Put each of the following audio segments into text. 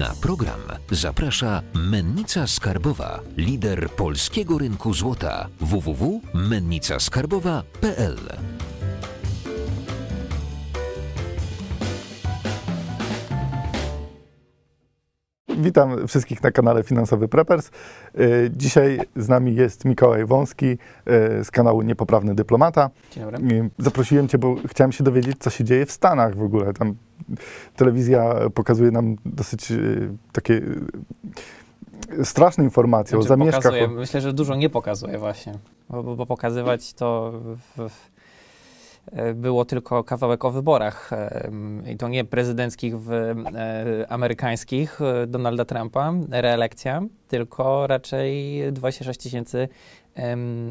Na program zaprasza Mennica Skarbowa, lider polskiego rynku złota www.mennicaskarbowa.pl. Witam wszystkich na kanale Finansowy Preppers. Y, Dzisiaj z nami jest Mikołaj Wąski y, z kanału Niepoprawny Dyplomata. Dzień dobry. Zaprosiłem Cię, bo chciałem się dowiedzieć, co się dzieje w Stanach w ogóle. Tam telewizja pokazuje nam dosyć y, takie straszne informacje o Znaczy, zamieszkach. pokazuje, o- myślę, że dużo nie pokazuje właśnie, bo, bo, pokazywać to w, w, e, było tylko kawałek o wyborach em, i to nie prezydenckich w e, amerykańskich e, Donalda Trumpa, reelekcja, tylko raczej 26 tysięcy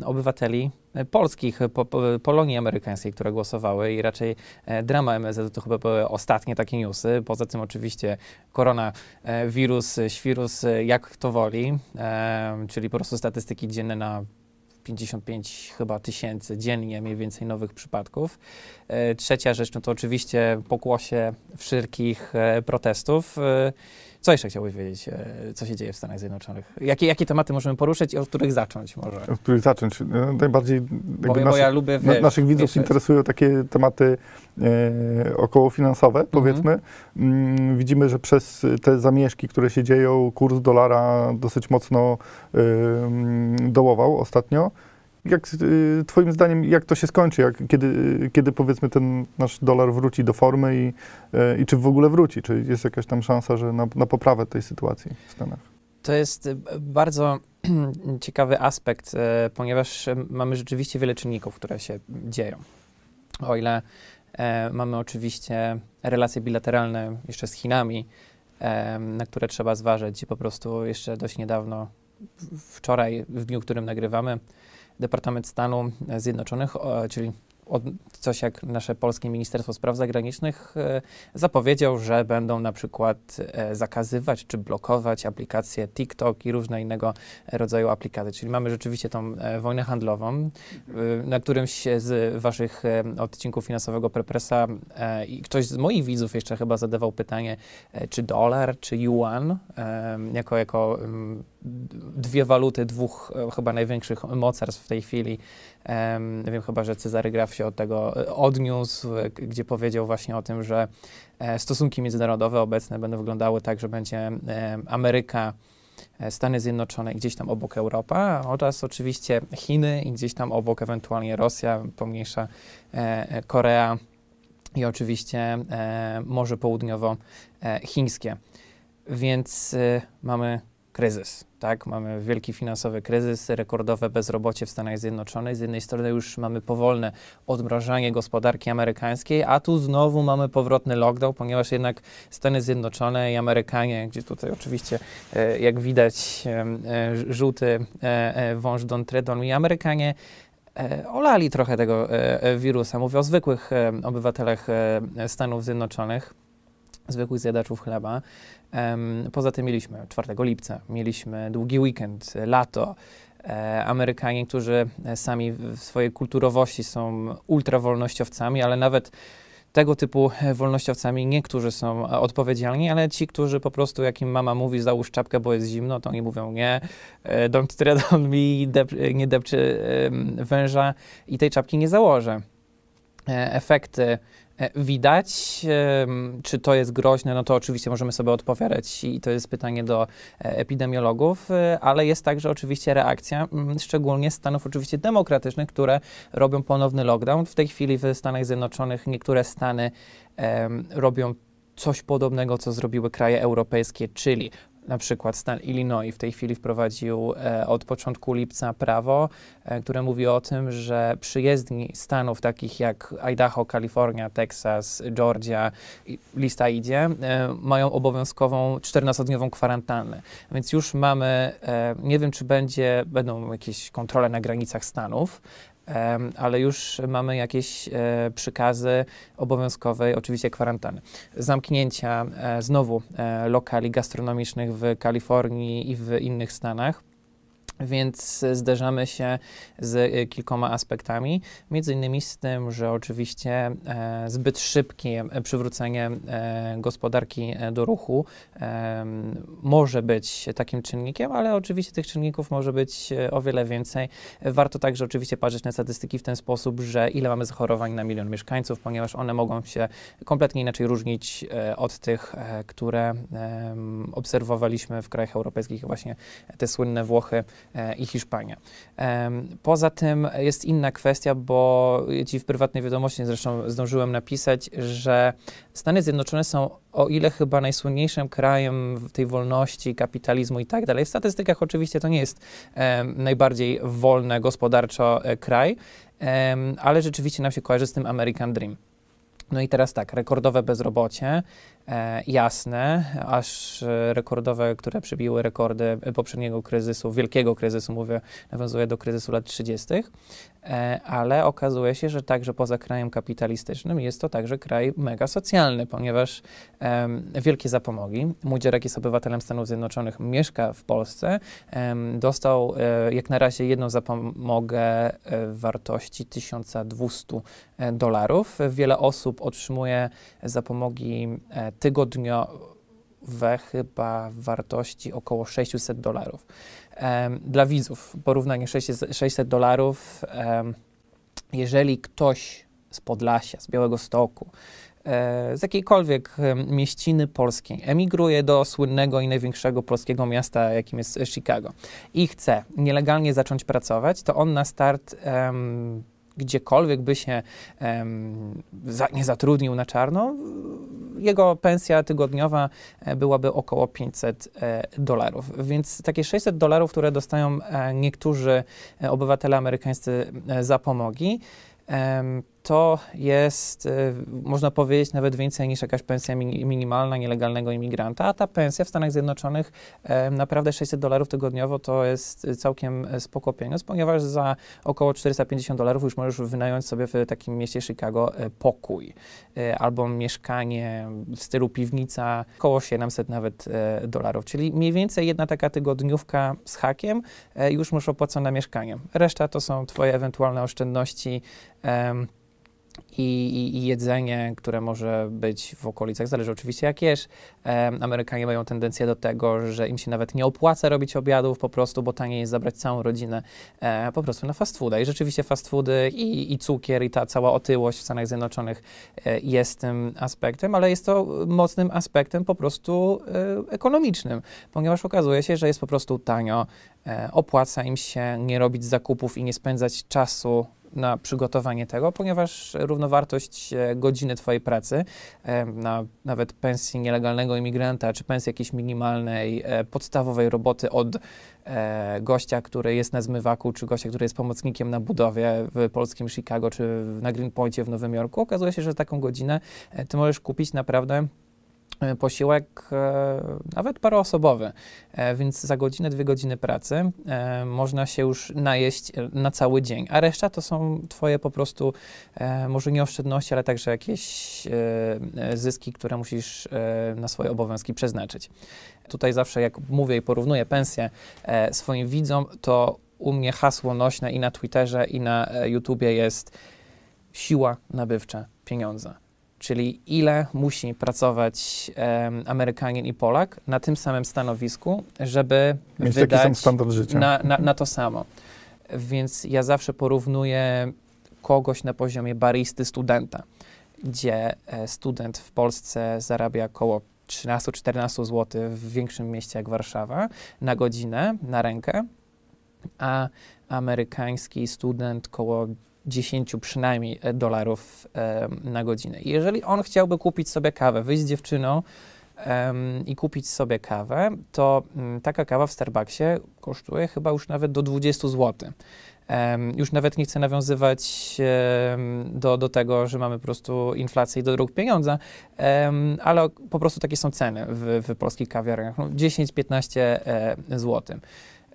obywateli e, polskich, po, po, Polonii amerykańskiej, które głosowały i raczej e, drama MSZ to chyba były ostatnie takie newsy. Poza tym oczywiście koronawirus, e, świrus, e, jak kto woli, e, czyli po prostu statystyki dzienne na 55 chyba tysięcy dziennie mniej więcej nowych przypadków. E, Trzecia rzecz, no to oczywiście pokłosie wszelkich e, protestów. Co jeszcze chciałbyś wiedzieć, e, co się dzieje w Stanach Zjednoczonych? Jakie, jakie tematy możemy poruszyć i od których zacząć może? Od których zacząć? No, najbardziej Bo, bo ja lubię, wiesz, naszych widzów wiesz, interesują takie tematy e, okołofinansowe, Mhm. powiedzmy. Mm, widzimy, że przez te zamieszki, które się dzieją, kurs dolara dosyć mocno e, mm, dołował ostatnio. Jak e, Twoim zdaniem, jak to się skończy? Jak, kiedy, kiedy powiedzmy ten nasz dolar wróci do formy i, e, i czy w ogóle wróci? Czy jest jakaś tam szansa, że na, na poprawę tej sytuacji w Stanach? To jest bardzo ciekawy aspekt, ponieważ mamy rzeczywiście wiele czynników, które się dzieją. O ile e, mamy oczywiście relacje bilateralne jeszcze z Chinami, e, na które trzeba zważyć i po prostu jeszcze dość niedawno, wczoraj, w dniu, w którym nagrywamy, Departament Stanu Zjednoczonych, czyli coś jak nasze polskie Ministerstwo Spraw Zagranicznych, e, zapowiedział, że będą na przykład e, zakazywać czy blokować aplikacje TikTok i różne innego rodzaju aplikacje. Czyli mamy rzeczywiście tą e, wojnę handlową. Na którymś z waszych odcinków finansowego Prepresa i ktoś z moich widzów jeszcze chyba zadawał pytanie, czy dolar, czy yuan, jako, jako mm, dwie waluty dwóch chyba największych mocarstw w tej chwili. Em, wiem chyba, że Cezary Graf się od tego e, odniósł, e, gdzie powiedział właśnie o tym, że e, stosunki międzynarodowe obecne będą wyglądały tak, że będzie Ameryka, Stany Zjednoczone gdzieś tam obok Europa, oraz oczywiście Chiny i gdzieś tam obok ewentualnie Rosja, pomniejsza Korea i oczywiście Morze Południowo-Chińskie. Więc mamy kryzys, tak? Mamy wielki finansowy kryzys, rekordowe bezrobocie w Stanach Zjednoczonych. Z jednej strony już mamy powolne odmrażanie gospodarki amerykańskiej, a tu znowu mamy powrotny lockdown, ponieważ jednak Stany Zjednoczone i Amerykanie, gdzie tutaj oczywiście, e, jak widać, e, żółty e, e, wąż Don Tredon i Amerykanie olali trochę tego wirusa. Mówię o zwykłych obywatelach Stanów Zjednoczonych, zwykłych zjadaczów chleba. Poza tym mieliśmy 4 lipca, mieliśmy długi weekend, lato. E, Amerykanie, którzy e, sami w swojej kulturowości są ultrawolnościowcami, ale nawet tego typu e, wolnościowcami niektórzy są odpowiedzialni, ale ci, którzy po prostu, jak im mama mówi, załóż czapkę, bo jest zimno, to oni mówią nie, don't tread on me, dep, nie depczy węża i tej czapki nie założę. Efekty widać. Em, Czy to jest groźne? No to oczywiście możemy sobie odpowiadać i to jest pytanie do e, epidemiologów, e, ale jest także oczywiście reakcja, mm, szczególnie Stanów oczywiście demokratycznych, które robią ponowny lockdown. W tej chwili w Stanach Zjednoczonych niektóre stany robią coś podobnego, co zrobiły kraje europejskie, czyli na przykład stan Illinois w tej chwili wprowadził e, od początku lipca prawo, e, które mówi o tym, że przyjezdni stanów takich jak Idaho, Kalifornia, Teksas, Georgia, lista idzie, e, mają obowiązkową 14-dniową kwarantannę. Więc już mamy, e, nie wiem czy będzie, będą jakieś kontrole na granicach stanów, ale już mamy jakieś e, przykazy obowiązkowej, oczywiście kwarantanny. Zamknięcia e, znowu e, lokali gastronomicznych w Kalifornii i w innych stanach. Więc zderzamy się z e, kilkoma aspektami, między innymi z tym, że oczywiście e, zbyt szybkie e, przywrócenie gospodarki do ruchu może być takim czynnikiem, ale oczywiście tych czynników może być o wiele więcej. Warto także oczywiście patrzeć na statystyki w ten sposób, że ile mamy zachorowań na milion mieszkańców, ponieważ one mogą się kompletnie inaczej różnić od tych, które obserwowaliśmy w krajach europejskich, właśnie te słynne Włochy i Hiszpania. Poza tym jest inna kwestia, bo ci w prywatnej wiadomości zresztą zdążyłem napisać, że Stany Zjednoczone są o ile chyba najsłynniejszym krajem tej wolności, kapitalizmu i tak dalej. W statystykach oczywiście to nie jest najbardziej wolny gospodarczo e, kraj, ale rzeczywiście nam się kojarzy z tym American Dream. No i teraz tak, rekordowe bezrobocie, jasne, aż e, rekordowe, które przybiły rekordy poprzedniego kryzysu, wielkiego kryzysu, mówię, nawiązuję do kryzysu lat 30., e, ale okazuje się, że także poza krajem kapitalistycznym jest to także kraj mega socjalny, ponieważ wielkie zapomogi, mój dziadek jest obywatelem Stanów Zjednoczonych, mieszka w Polsce, dostał e, jak na razie jedną zapomogę e, w wartości 1200 e, dolarów. Wiele osób otrzymuje zapomogi e, tygodniowe, chyba wartości około 600 dolarów. Dla widzów porównanie 600 600 dolarów, jeżeli ktoś z Podlasia, z Białego Stoku, e, z jakiejkolwiek mieściny polskiej emigruje do słynnego i największego polskiego miasta, jakim jest Chicago i chce nielegalnie zacząć pracować, to on na start em, gdziekolwiek by się em, za, nie zatrudnił na czarno, jego pensja tygodniowa e, byłaby około 500 e, dolarów. Więc takie 600 dolarów, które dostają e, niektórzy obywatele amerykańscy e, zapomogi, em, to jest, e, można powiedzieć, nawet więcej niż jakaś pensja mini- minimalna nielegalnego imigranta, a ta pensja w Stanach Zjednoczonych e, naprawdę 600 dolarów tygodniowo to jest całkiem e, spoko pieniądz, ponieważ za około 450 dolarów już możesz wynająć sobie w takim mieście Chicago pokój albo mieszkanie w stylu piwnica, około 700 nawet dolarów, czyli mniej więcej jedna taka tygodniówka z hakiem już masz opłacone mieszkanie. Reszta to są twoje ewentualne oszczędności i, i, i jedzenie, które może być w okolicach, zależy oczywiście jak jesz. Amerykanie mają tendencję do tego, że im się nawet nie opłaca robić obiadów po prostu, bo taniej jest zabrać całą rodzinę e, po prostu na fast fooda. I rzeczywiście fast foody i, i cukier i ta cała otyłość w Stanach Zjednoczonych e, jest tym aspektem, ale jest to mocnym aspektem po prostu e, ekonomicznym, ponieważ okazuje się, że jest po prostu tanio, e, opłaca im się nie robić zakupów i nie spędzać czasu na przygotowanie tego, ponieważ równowartość e, godziny Twojej pracy e, na nawet pensji nielegalnego imigranta, czy pensji jakiejś minimalnej, e, podstawowej roboty od gościa, który jest na zmywaku, czy gościa, który jest pomocnikiem na budowie w polskim Chicago, czy na Greenpointie w Nowym Jorku, okazuje się, że taką godzinę Ty możesz kupić naprawdę posiłek e, nawet paroosobowy, e, więc za godzinę, dwie godziny pracy e, można się już najeść e, na cały dzień, a reszta to są twoje po prostu e, może nie oszczędności, ale także jakieś e, e, zyski, które musisz e, na swoje obowiązki przeznaczyć. Tutaj zawsze jak mówię i porównuję pensję e, swoim widzom, to u mnie hasło nośne i na Twitterze i na e, YouTubie jest siła nabywcza pieniądza. Czyli ile musi pracować em, Amerykanin i Polak na tym samym stanowisku, żeby Mieć taki sam wydać standard życia. na, na, na to samo. Więc ja zawsze porównuję kogoś na poziomie baristy studenta, gdzie e, student w Polsce zarabia około 13-14 zł w większym mieście jak Warszawa na godzinę, na rękę, a amerykański student koło 10 przynajmniej e, dolarów e, na godzinę. Jeżeli on chciałby kupić sobie kawę, wyjść z dziewczyną i kupić sobie kawę, to mm, taka kawa w Starbucksie kosztuje chyba już nawet do 20 zł. Już nawet nie chcę nawiązywać do, do tego, że mamy po prostu inflację i do dróg pieniądza, ale po prostu takie są ceny w, w polskich kawiarniach. No 10-15 e, zł.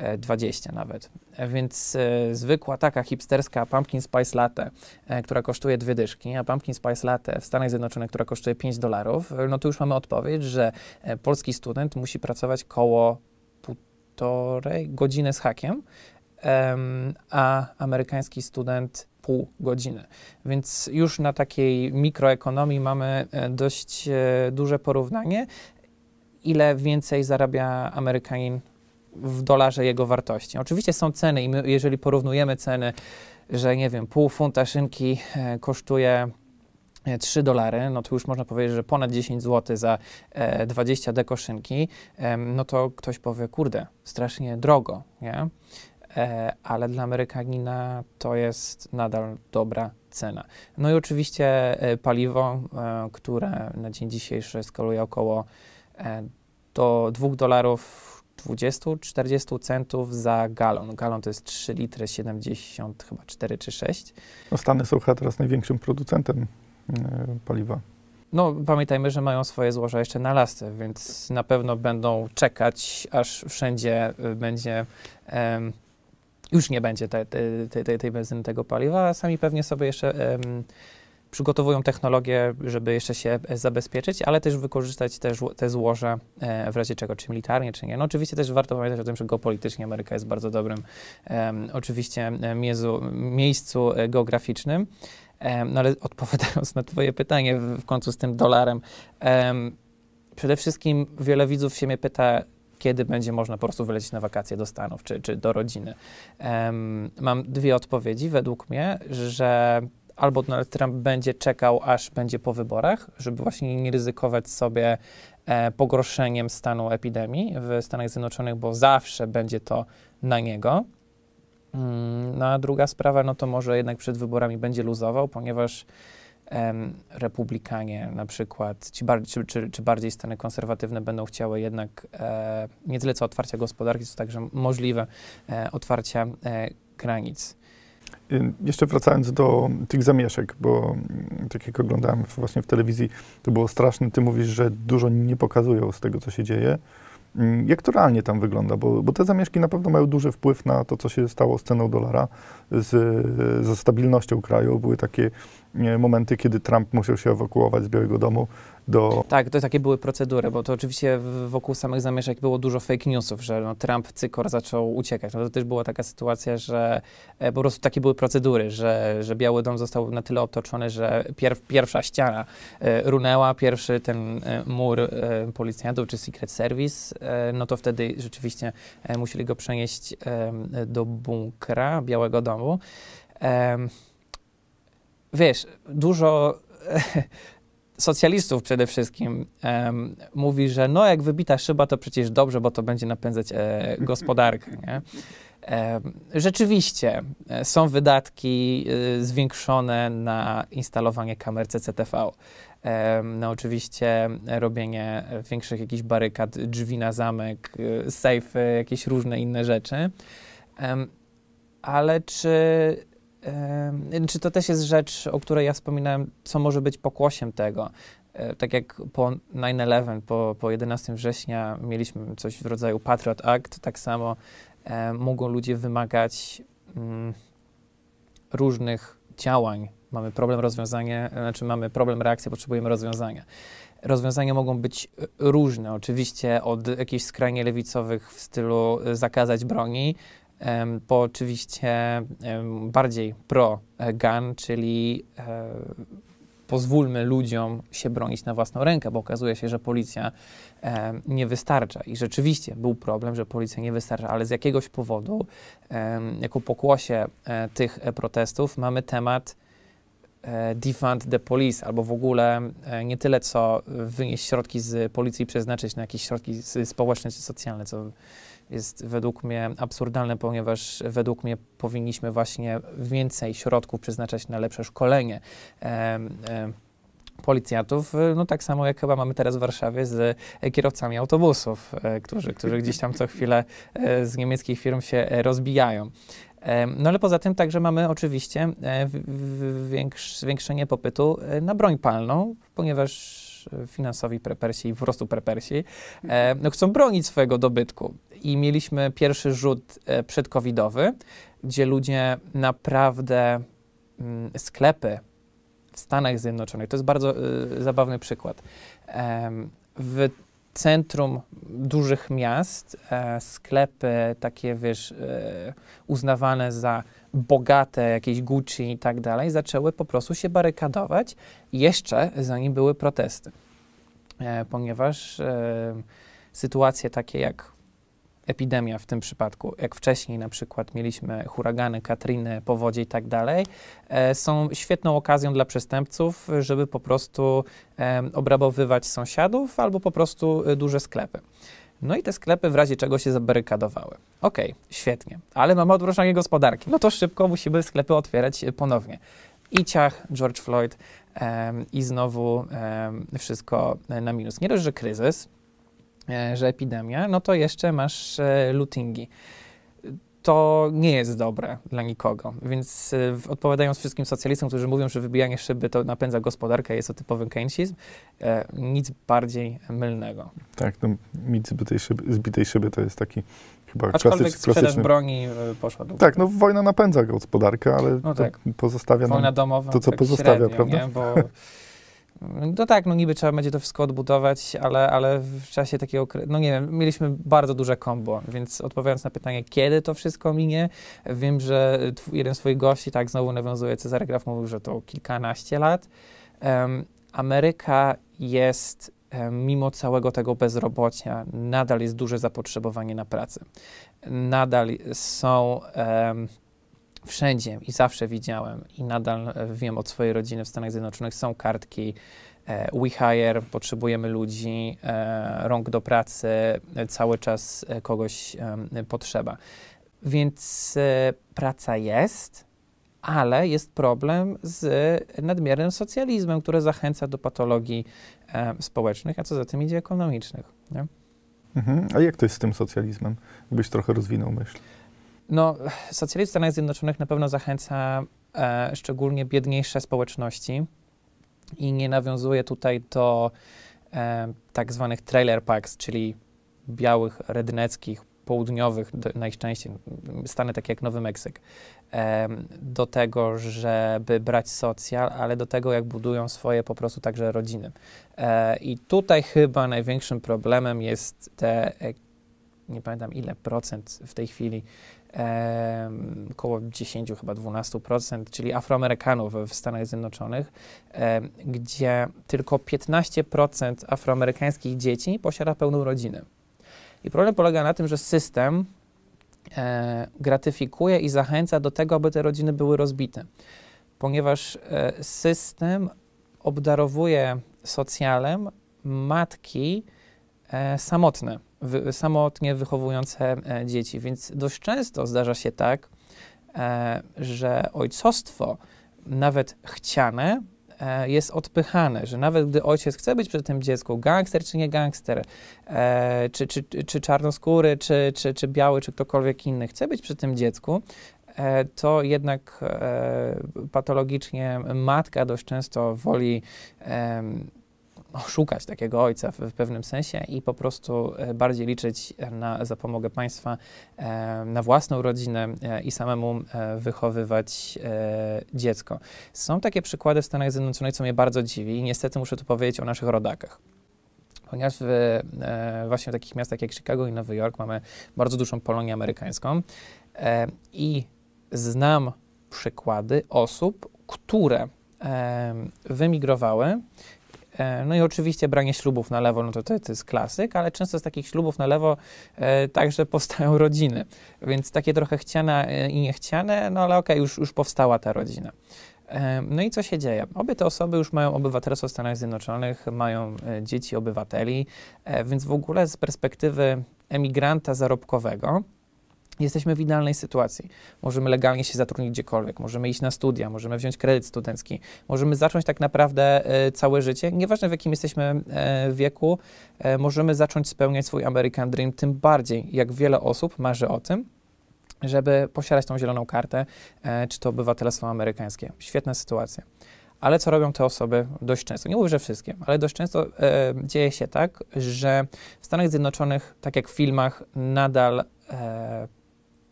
E, 20 nawet. E, Więc e, zwykła taka hipsterska pumpkin spice latte, e, która kosztuje dwie dyszki, a pumpkin spice latte w Stanach Zjednoczonych, która kosztuje 5 dolarów, no to już mamy odpowiedź, że polski student musi pracować koło półtorej godziny z hakiem, a amerykański student pół godziny. Więc już na takiej mikroekonomii mamy dość duże porównanie, ile więcej zarabia Amerykanin w dolarze jego wartości. Oczywiście są ceny i my, jeżeli porównujemy ceny, że nie wiem, pół funta szynki e, kosztuje 3 dolary, no to już można powiedzieć, że ponad 10 zł za 20 deko szynki, no to ktoś powie, kurde, strasznie drogo, nie? E, ale dla Amerykanina to jest nadal dobra cena. No i oczywiście e, paliwo, e, które na dzień dzisiejszy skaluje około do 2 dolarów 20-40 centów za galon. Galon to jest 3 litry 70, chyba 4 czy 6. No Stany są chyba teraz największym producentem paliwa. No, pamiętajmy, że mają swoje złoża jeszcze na lasce, więc na pewno będą czekać, aż wszędzie będzie um, już nie będzie tej, tej, tej, tej benzyny, tego paliwa, a sami pewnie sobie jeszcze um, przygotowują technologię, żeby jeszcze się zabezpieczyć, ale też wykorzystać te, te złoża e, w razie czego, czy militarnie, czy nie. No oczywiście też warto pamiętać o tym, że geopolitycznie Ameryka jest bardzo dobrym oczywiście miezu, miejscu e, geograficznym. No ale odpowiadając na twoje pytanie w, w końcu z tym dolarem, przede wszystkim wiele widzów się mnie pyta, kiedy będzie można po prostu wylecieć na wakacje do Stanów czy, czy do rodziny. Um, mam dwie odpowiedzi według mnie, że albo Donald Trump będzie czekał, aż będzie po wyborach, żeby właśnie nie ryzykować sobie e, pogorszeniem stanu epidemii w Stanach Zjednoczonych, bo zawsze będzie to na niego. Mm, no a druga sprawa, no to może jednak przed wyborami będzie luzował, ponieważ republikanie na przykład, ci bar czy, czy, czy, bardziej Stany konserwatywne będą chciały jednak e, nie tyle co otwarcia gospodarki, co także możliwe e, otwarcia e, granic. Y, jeszcze wracając do tych zamieszek, bo mm, tak jak oglądałem właśnie w telewizji, to było straszne. Ty mówisz, że dużo nie pokazują z tego, co się dzieje. Mm, jak to realnie tam wygląda? Bo, bo te zamieszki na pewno mają duży wpływ na to, co się stało z ceną dolara, z, ze stabilnością kraju. Były takie momenty, kiedy Trump musiał się ewakuować z Białego Domu do... Tak, to takie były procedury, bo to oczywiście wokół samych zamieszek było dużo fake newsów, że no, Trump cykor zaczął uciekać. No, to też była taka sytuacja, że e, po prostu takie były procedury, że, że Biały Dom został na tyle otoczony, że pierw, pierwsza ściana e, runęła, pierwszy ten e, mur e, policjantów czy Secret Service, e, no to wtedy rzeczywiście e, musieli go przenieść do bunkra Białego Domu wiesz, dużo socjalistów przede wszystkim um, mówi, że no jak wybita szyba, to przecież dobrze, bo to będzie napędzać e, gospodarkę, nie? E, rzeczywiście e, są wydatki e, zwiększone na instalowanie kamer CCTV. No oczywiście robienie większych jakichś barykad, drzwi na zamek, e, sejfy, jakieś różne inne rzeczy. Ale czy czy to też jest rzecz, o której ja wspominałem, co może być pokłosiem tego? E, tak jak po 9-11, po, po 11 września mieliśmy coś w rodzaju Patriot Act, tak samo e, mogą ludzie wymagać mm, różnych działań. Mamy problem rozwiązania, znaczy mamy problem reakcji, potrzebujemy rozwiązania. Rozwiązania mogą być różne, oczywiście od jakichś skrajnie lewicowych w stylu zakazać broni, po oczywiście bardziej pro-gun, czyli e, pozwólmy ludziom się bronić na własną rękę, bo okazuje się, że policja nie wystarcza. I rzeczywiście był problem, że policja nie wystarcza, ale z jakiegoś powodu, jako pokłosie e, tych protestów, mamy temat e, defund the police, albo w ogóle nie tyle co wynieść środki z policji i przeznaczyć na jakieś środki społeczne czy socjalne, co jest według mnie absurdalne, ponieważ według mnie powinniśmy właśnie więcej środków przeznaczać na lepsze szkolenie. E, e, policjantów, no tak samo jak chyba mamy teraz w Warszawie z kierowcami autobusów, e, którzy, którzy gdzieś tam co chwilę e, z niemieckich firm się rozbijają. E, no ale poza tym także mamy oczywiście zwiększenie popytu na broń palną, ponieważ finansowi prepersi i po prostu prepersi no, chcą bronić swojego dobytku. I mieliśmy pierwszy rzut e, przedcovidowy, gdzie ludzie naprawdę mm, sklepy w Stanach Zjednoczonych, to jest bardzo y, zabawny przykład, w centrum dużych miast, e, sklepy takie, wiesz, e, uznawane za bogate, jakieś Gucci i tak dalej, zaczęły po prostu się barykadować jeszcze zanim były protesty. E, ponieważ e, sytuacje takie jak epidemia w tym przypadku, jak wcześniej na przykład mieliśmy huragany, Katriny, powodzie i tak dalej, e, są świetną okazją dla przestępców, żeby po prostu e, obrabowywać sąsiadów albo po prostu e, duże sklepy. No i te sklepy w razie czego się zabarykadowały. Okej, świetnie, ale mamy odwrócenie gospodarki. No to szybko musimy sklepy otwierać e, ponownie. I ciach, George Floyd em, i znowu em, wszystko e, na minus. Nie dość, że kryzys, e, że epidemia, no to jeszcze masz lootingi. To nie jest dobre dla nikogo, więc w- odpowiadając wszystkim socjalistom, którzy mówią, że wybijanie szyby to napędza gospodarkę, jest to typowy keynesizm, e, nic bardziej mylnego. Tak, no, mit zbitej szyby, zbitej szyby to jest taki chyba Aczkolwiek klasycz, klasyczny. broni e, poszła do Tak, no wojna napędza gospodarkę, ale No tak. pozostawia nam Wojna domowa. to, co tak pozostawia, średnio, prawda? Nie? Bo, no tak, no niby trzeba będzie to wszystko odbudować, ale, ale w czasie takiego, no nie wiem, mieliśmy bardzo duże kombo, więc odpowiadając na pytanie, kiedy to wszystko minie, wiem, że jeden z twoich gości, tak znowu nawiązuje, Cezary Graf mówił, że to kilkanaście lat. Em, Ameryka jest, mimo całego tego bezrobocia, nadal jest duże zapotrzebowanie na pracę. Nadal są... em, wszędzie i zawsze widziałem i nadal e, wiem od swojej rodziny w Stanach Zjednoczonych są kartki e, We Hire, potrzebujemy ludzi, e, rąk do pracy, cały czas kogoś potrzeba. Więc praca jest, ale jest problem z nadmiernym socjalizmem, który zachęca do patologii społecznych, a co za tym idzie ekonomicznych. Nie? Mhm. A jak to jest z tym socjalizmem? Gdybyś trochę rozwinął myśl. No, socjalizm w Stanach Zjednoczonych na pewno zachęca e, szczególnie biedniejsze społeczności i nie nawiązuje tutaj do e, tak zwanych trailer parks, czyli białych, redneckich, południowych, najczęściej stany takie jak Nowy Meksyk, e, do tego, żeby brać socjal, ale do tego, jak budują swoje po prostu także rodziny. E, I tutaj chyba największym problemem jest te, e, nie pamiętam ile procent w tej chwili, em, około 10, chyba 12%, czyli Afroamerykanów w Stanach Zjednoczonych, em, gdzie tylko 15% afroamerykańskich dzieci posiada pełną rodzinę. I problem polega na tym, że system e, gratyfikuje i zachęca do tego, aby te rodziny były rozbite, ponieważ e, system obdarowuje socjalem matki e, samotne, wy, samotnie wychowujące e, dzieci. Więc dość często zdarza się tak, e, że ojcostwo, nawet chciane, e, jest odpychane, że nawet gdy ojciec chce być przy tym dziecku, gangster czy nie gangster, e, czy, czy, czy czarnoskóry, czy, czy, czy biały, czy ktokolwiek inny chce być przy tym dziecku, e, to jednak e, patologicznie matka dość często woli szukać takiego ojca w, w pewnym sensie i po prostu e, bardziej liczyć na zapomogę państwa, e, na własną rodzinę e, i samemu e, wychowywać e, dziecko. Są takie przykłady w Stanach Zjednoczonych, co mnie bardzo dziwi i niestety muszę tu powiedzieć o naszych rodakach. Ponieważ w e, właśnie w takich miastach jak Chicago i Nowy Jork mamy bardzo dużą Polonię amerykańską e, i znam przykłady osób, które e, wymigrowały E, No i oczywiście branie ślubów na lewo, no to, to, jest klasyk, ale często z takich ślubów na lewo e, także powstają rodziny. Więc takie trochę chciane e, i niechciane, no ale okej, już, już powstała ta rodzina. E, no i co się dzieje? Obie te osoby już mają obywatelstwo w Stanach Zjednoczonych, mają e, dzieci obywateli, e, więc w ogóle z perspektywy emigranta zarobkowego, Jesteśmy w idealnej sytuacji. Możemy legalnie się zatrudnić gdziekolwiek, możemy iść na studia, możemy wziąć kredyt studencki, możemy zacząć tak naprawdę e, całe życie, nieważne w jakim jesteśmy e, wieku, e, możemy zacząć spełniać swój American Dream, tym bardziej jak wiele osób marzy o tym, żeby posiadać tą zieloną kartę, czy to obywatelstwo amerykańskie. Świetna sytuacja. Ale co robią te osoby dość często? Nie mówię, że wszystkie, ale dość często e, dzieje się tak, że w Stanach Zjednoczonych, tak jak w filmach, nadal e,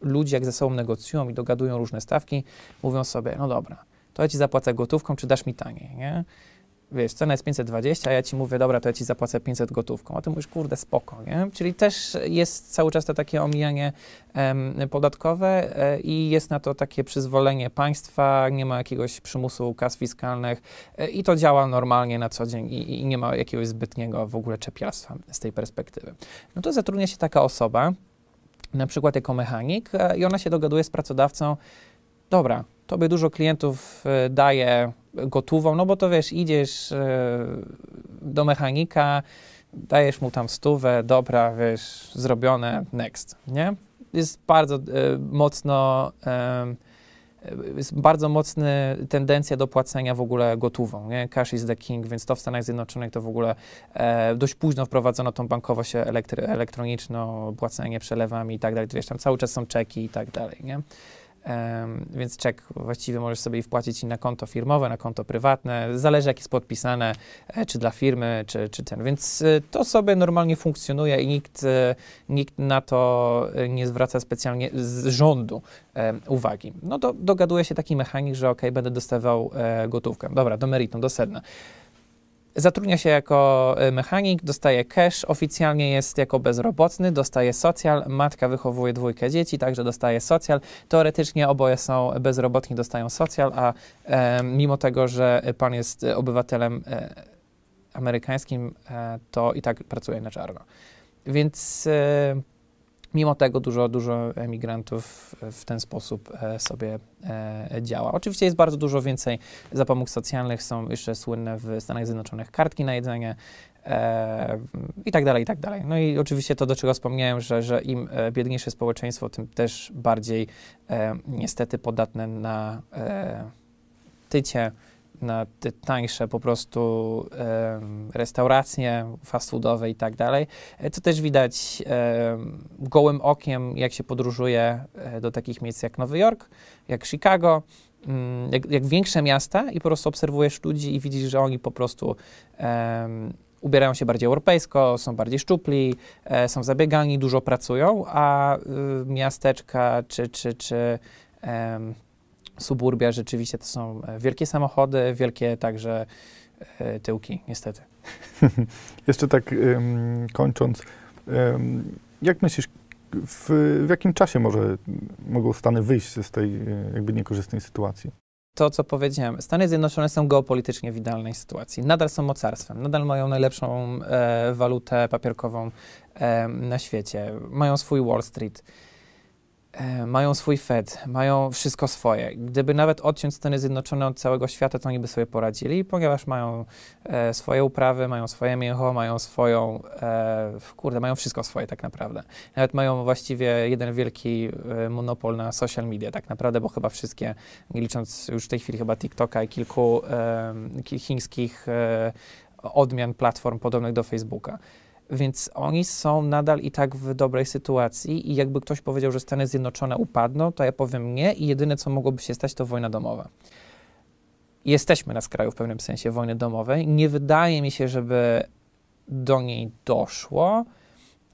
ludzie jak ze sobą negocjują i dogadują różne stawki, mówią sobie, no dobra, to ja ci zapłacę gotówką, czy dasz mi taniej, nie? wiesz, cena jest 520, a ja ci mówię, dobra, to ja ci zapłacę 500 gotówką, a ty mówisz, kurde, spoko, nie? Czyli też jest cały czas to takie omijanie em, podatkowe e, i jest na to takie przyzwolenie państwa, nie ma jakiegoś przymusu kas fiskalnych e, i to działa normalnie na co dzień i, i nie ma jakiegoś zbytniego w ogóle czepialstwa z tej perspektywy. No to zatrudnia się taka osoba, na przykład jako mechanik e, i ona się dogaduje z pracodawcą, dobra, tobie dużo klientów e, daje gotową, no bo to wiesz, idziesz e, do mechanika, dajesz mu tam stówę, dobra, wiesz, zrobione, next, nie? Jest bardzo mocno, jest bardzo mocna tendencja do płacenia w ogóle gotową, nie? Cash is the king, więc to w Stanach Zjednoczonych to w ogóle e, dość późno wprowadzono tą bankowość elektry, elektroniczną, płacenie przelewami i tak dalej, wiesz, tam cały czas są czeki i tak dalej, nie? Więc czek właściwie możesz sobie wpłacić i na konto firmowe, na konto prywatne. Zależy, jak jest podpisane, e, czy dla firmy, czy, czy ten. Więc e, to sobie normalnie funkcjonuje i nikt, e, nikt na to nie zwraca specjalnie z rządu uwagi. No to dogaduje się taki mechanik, że ok, będę dostawał gotówkę. Dobra, do meritum, do sedna. Zatrudnia się jako e, mechanik, dostaje cash, oficjalnie jest jako bezrobotny, dostaje socjal, matka wychowuje dwójkę dzieci, także dostaje socjal. Teoretycznie oboje są bezrobotni, dostają socjal, a e, mimo tego, że pan jest obywatelem e, amerykańskim, e, to i tak pracuje na czarno. Więc e, mimo tego dużo, dużo emigrantów w ten sposób e, sobie e, działa. Oczywiście jest bardzo dużo więcej zapomóg socjalnych, są jeszcze słynne w Stanach Zjednoczonych kartki na jedzenie e, i tak dalej, i tak dalej. No i oczywiście to, do czego wspomniałem, że, że im e, biedniejsze społeczeństwo, tym też bardziej niestety podatne na tycie, na te tańsze po prostu restauracje fast foodowe i tak dalej. E, To też widać gołym okiem, jak się podróżuje e, do takich miejsc jak Nowy Jork, jak Chicago, mm, jak, jak większe miasta i po prostu obserwujesz ludzi i widzisz, że oni po prostu ubierają się bardziej europejsko, są bardziej szczupli, e, są zabiegani, dużo pracują, a y, miasteczka czy, czy, czy suburbia rzeczywiście to są e, wielkie samochody, wielkie także e, tyłki, niestety. Jeszcze tak kończąc, jak myślisz, w, w jakim czasie może mogą Stany wyjść z tej y, jakby niekorzystnej sytuacji? To, co powiedziałem, Stany Zjednoczone są geopolitycznie w idealnej sytuacji. Nadal są mocarstwem, nadal mają najlepszą e, walutę papierkową e, na świecie, mają swój Wall Street. E, mają swój Fed, mają wszystko swoje. Gdyby nawet odciąć Stany Zjednoczone od całego świata, to oni by sobie poradzili, ponieważ mają e, swoje uprawy, mają swoje mięcho, mają swoją, e, kurde, mają wszystko swoje tak naprawdę. Nawet mają właściwie jeden wielki e, monopol na social media tak naprawdę, bo chyba wszystkie, licząc już w tej chwili chyba TikToka i kilku ki- chińskich e, odmian platform podobnych do Facebooka. Więc oni są nadal i tak w dobrej sytuacji i jakby ktoś powiedział, że Stany Zjednoczone upadną, to ja powiem nie i jedyne, co mogłoby się stać, to wojna domowa. Jesteśmy na skraju w pewnym sensie wojny domowej. Nie wydaje mi się, żeby do niej doszło,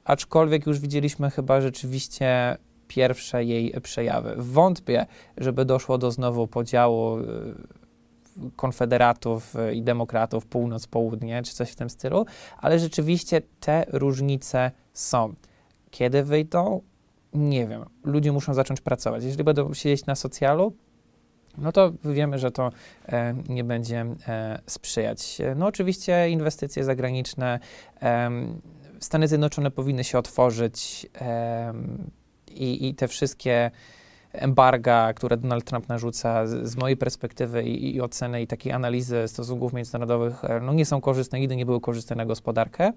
aczkolwiek już widzieliśmy chyba rzeczywiście pierwsze jej przejawy. Wątpię, żeby doszło do znowu podziału y, konfederatów y, i demokratów północ-południe, czy coś w tym stylu, ale rzeczywiście te różnice są. Kiedy wyjdą? Nie wiem. Ludzie muszą zacząć pracować. Jeżeli będą siedzieć na socjalu, no to wiemy, że to e, nie będzie e, sprzyjać. No oczywiście inwestycje zagraniczne, em, Stany Zjednoczone powinny się otworzyć em, i, i te wszystkie embarga, które Donald Trump narzuca, z, z mojej perspektywy i, i oceny i takiej analizy stosunków międzynarodowych, e, no nie są korzystne, nigdy nie były korzystne na gospodarkę.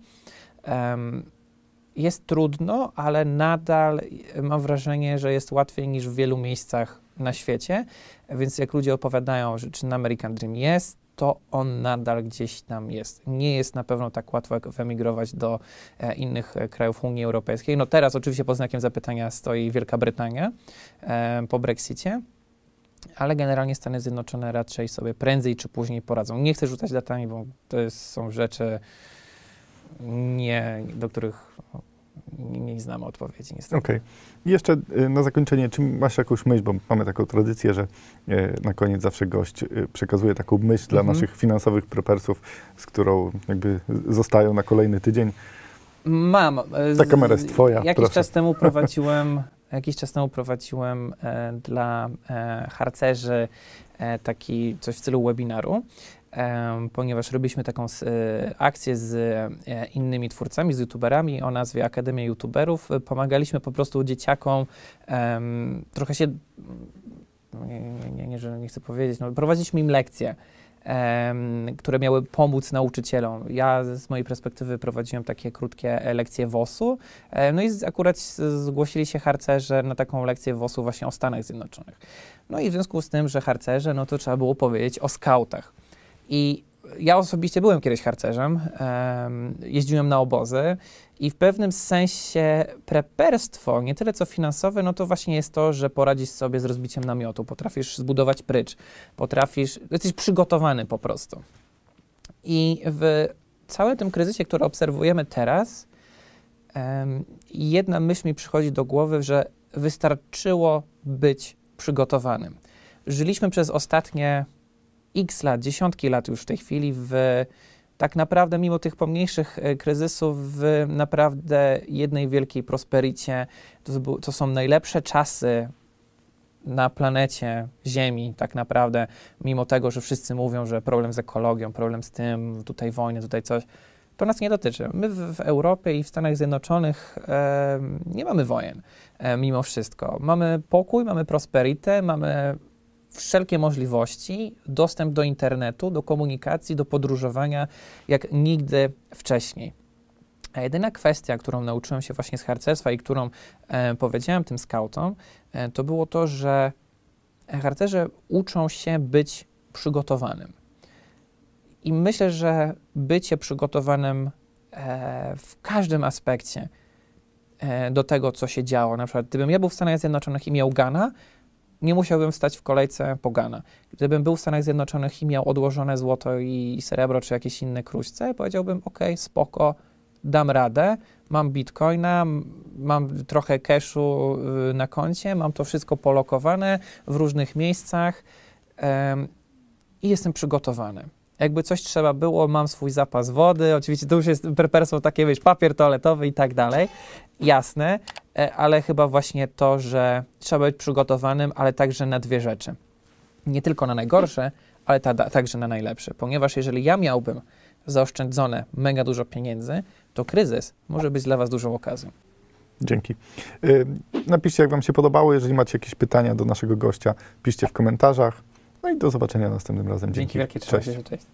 Em, jest trudno, ale nadal e, mam wrażenie, że jest łatwiej niż w wielu miejscach na świecie. Więc jak ludzie opowiadają, że czy American Dream jest, to on nadal gdzieś tam jest. Nie jest na pewno tak łatwo jak wyemigrować do e, innych e, krajów Unii Europejskiej. No teraz oczywiście pod znakiem zapytania stoi Wielka Brytania e, po Brexicie. Ale generalnie Stany Zjednoczone raczej sobie prędzej czy później poradzą. Nie chcę rzucać datami, bo to jest, są rzeczy, nie, do których nie, nie znamy odpowiedzi niestety. Okej. I jeszcze y, na zakończenie, czy masz jakąś myśl, bo mamy taką tradycję, że y, na koniec zawsze gość y, przekazuje taką myśl dla Mhm. naszych finansowych prepersów, z którą jakby zostają na kolejny tydzień. Mam. Ta kamera jest twoja, Jakiś proszę. czas temu prowadziłem, jakiś czas temu prowadziłem e, dla e, harcerzy e, taki coś w stylu webinaru, ponieważ robiliśmy taką e, akcję z e, innymi twórcami, z youtuberami o nazwie Akademia YouTuberów. E, Pomagaliśmy po prostu dzieciakom trochę się, no nie, nie, nie, że nie chcę powiedzieć, no, prowadziliśmy im lekcje. które miały pomóc nauczycielom. Ja z mojej perspektywy prowadziłem takie krótkie lekcje WOS-u, e, no i z, akurat zgłosili się harcerze na taką lekcję WOS-u właśnie o Stanach Zjednoczonych. No i w związku z tym, że harcerze, no to trzeba było powiedzieć o skautach. I ja osobiście byłem kiedyś harcerzem, em, jeździłem na obozy i w pewnym sensie preperstwo, nie tyle co finansowe, no to właśnie jest to, że poradzisz sobie z rozbiciem namiotu, potrafisz zbudować prycz, potrafisz, jesteś przygotowany po prostu. I w całym tym kryzysie, który obserwujemy teraz, jedna myśl mi przychodzi do głowy, że wystarczyło być przygotowanym. Żyliśmy przez ostatnie x lat, dziesiątki lat już w tej chwili w tak naprawdę mimo tych pomniejszych e, kryzysów w naprawdę jednej wielkiej prospericie. To, to są najlepsze czasy na planecie Ziemi tak naprawdę, mimo tego, że wszyscy mówią, że problem z ekologią, problem z tym, tutaj wojny, tutaj coś, to nas nie dotyczy. My w, w Europie i w Stanach Zjednoczonych e, nie mamy wojen, e, mimo wszystko. Mamy pokój, mamy prosperitę, mamy wszelkie możliwości, dostęp do internetu, do komunikacji, do podróżowania, jak nigdy wcześniej. A jedyna kwestia, którą nauczyłem się właśnie z harcerstwa i którą e, powiedziałem tym skautom, e, to było to, że harcerze uczą się być przygotowanym. I myślę, że bycie przygotowanym e, w każdym aspekcie e, do tego, co się działo. Na przykład, gdybym ja był w Stanach Zjednoczonych i miał Gana, nie musiałbym stać w kolejce po Gana. Gdybym był w Stanach Zjednoczonych i miał odłożone złoto i, srebro, czy jakieś inne kruszce, powiedziałbym, ok, spoko, dam radę, mam bitcoina, mam trochę cashu y, na koncie, mam to wszystko polokowane w różnych miejscach em, i jestem przygotowany. Jakby coś trzeba było, mam swój zapas wody, oczywiście to już jest preperstwo takie, wiesz, papier toaletowy i tak dalej, jasne, ale chyba właśnie to, że trzeba być przygotowanym, ale także na dwie rzeczy. Nie tylko na najgorsze, ale ta, także na najlepsze, ponieważ jeżeli ja miałbym zaoszczędzone mega dużo pieniędzy, to kryzys może być dla Was dużą okazją. Dzięki. Y, Napiszcie, jak Wam się podobało. Jeżeli macie jakieś pytania do naszego gościa, piszcie w komentarzach. No i do zobaczenia następnym razem. Dzięki wielkie, trzymaj się, cześć.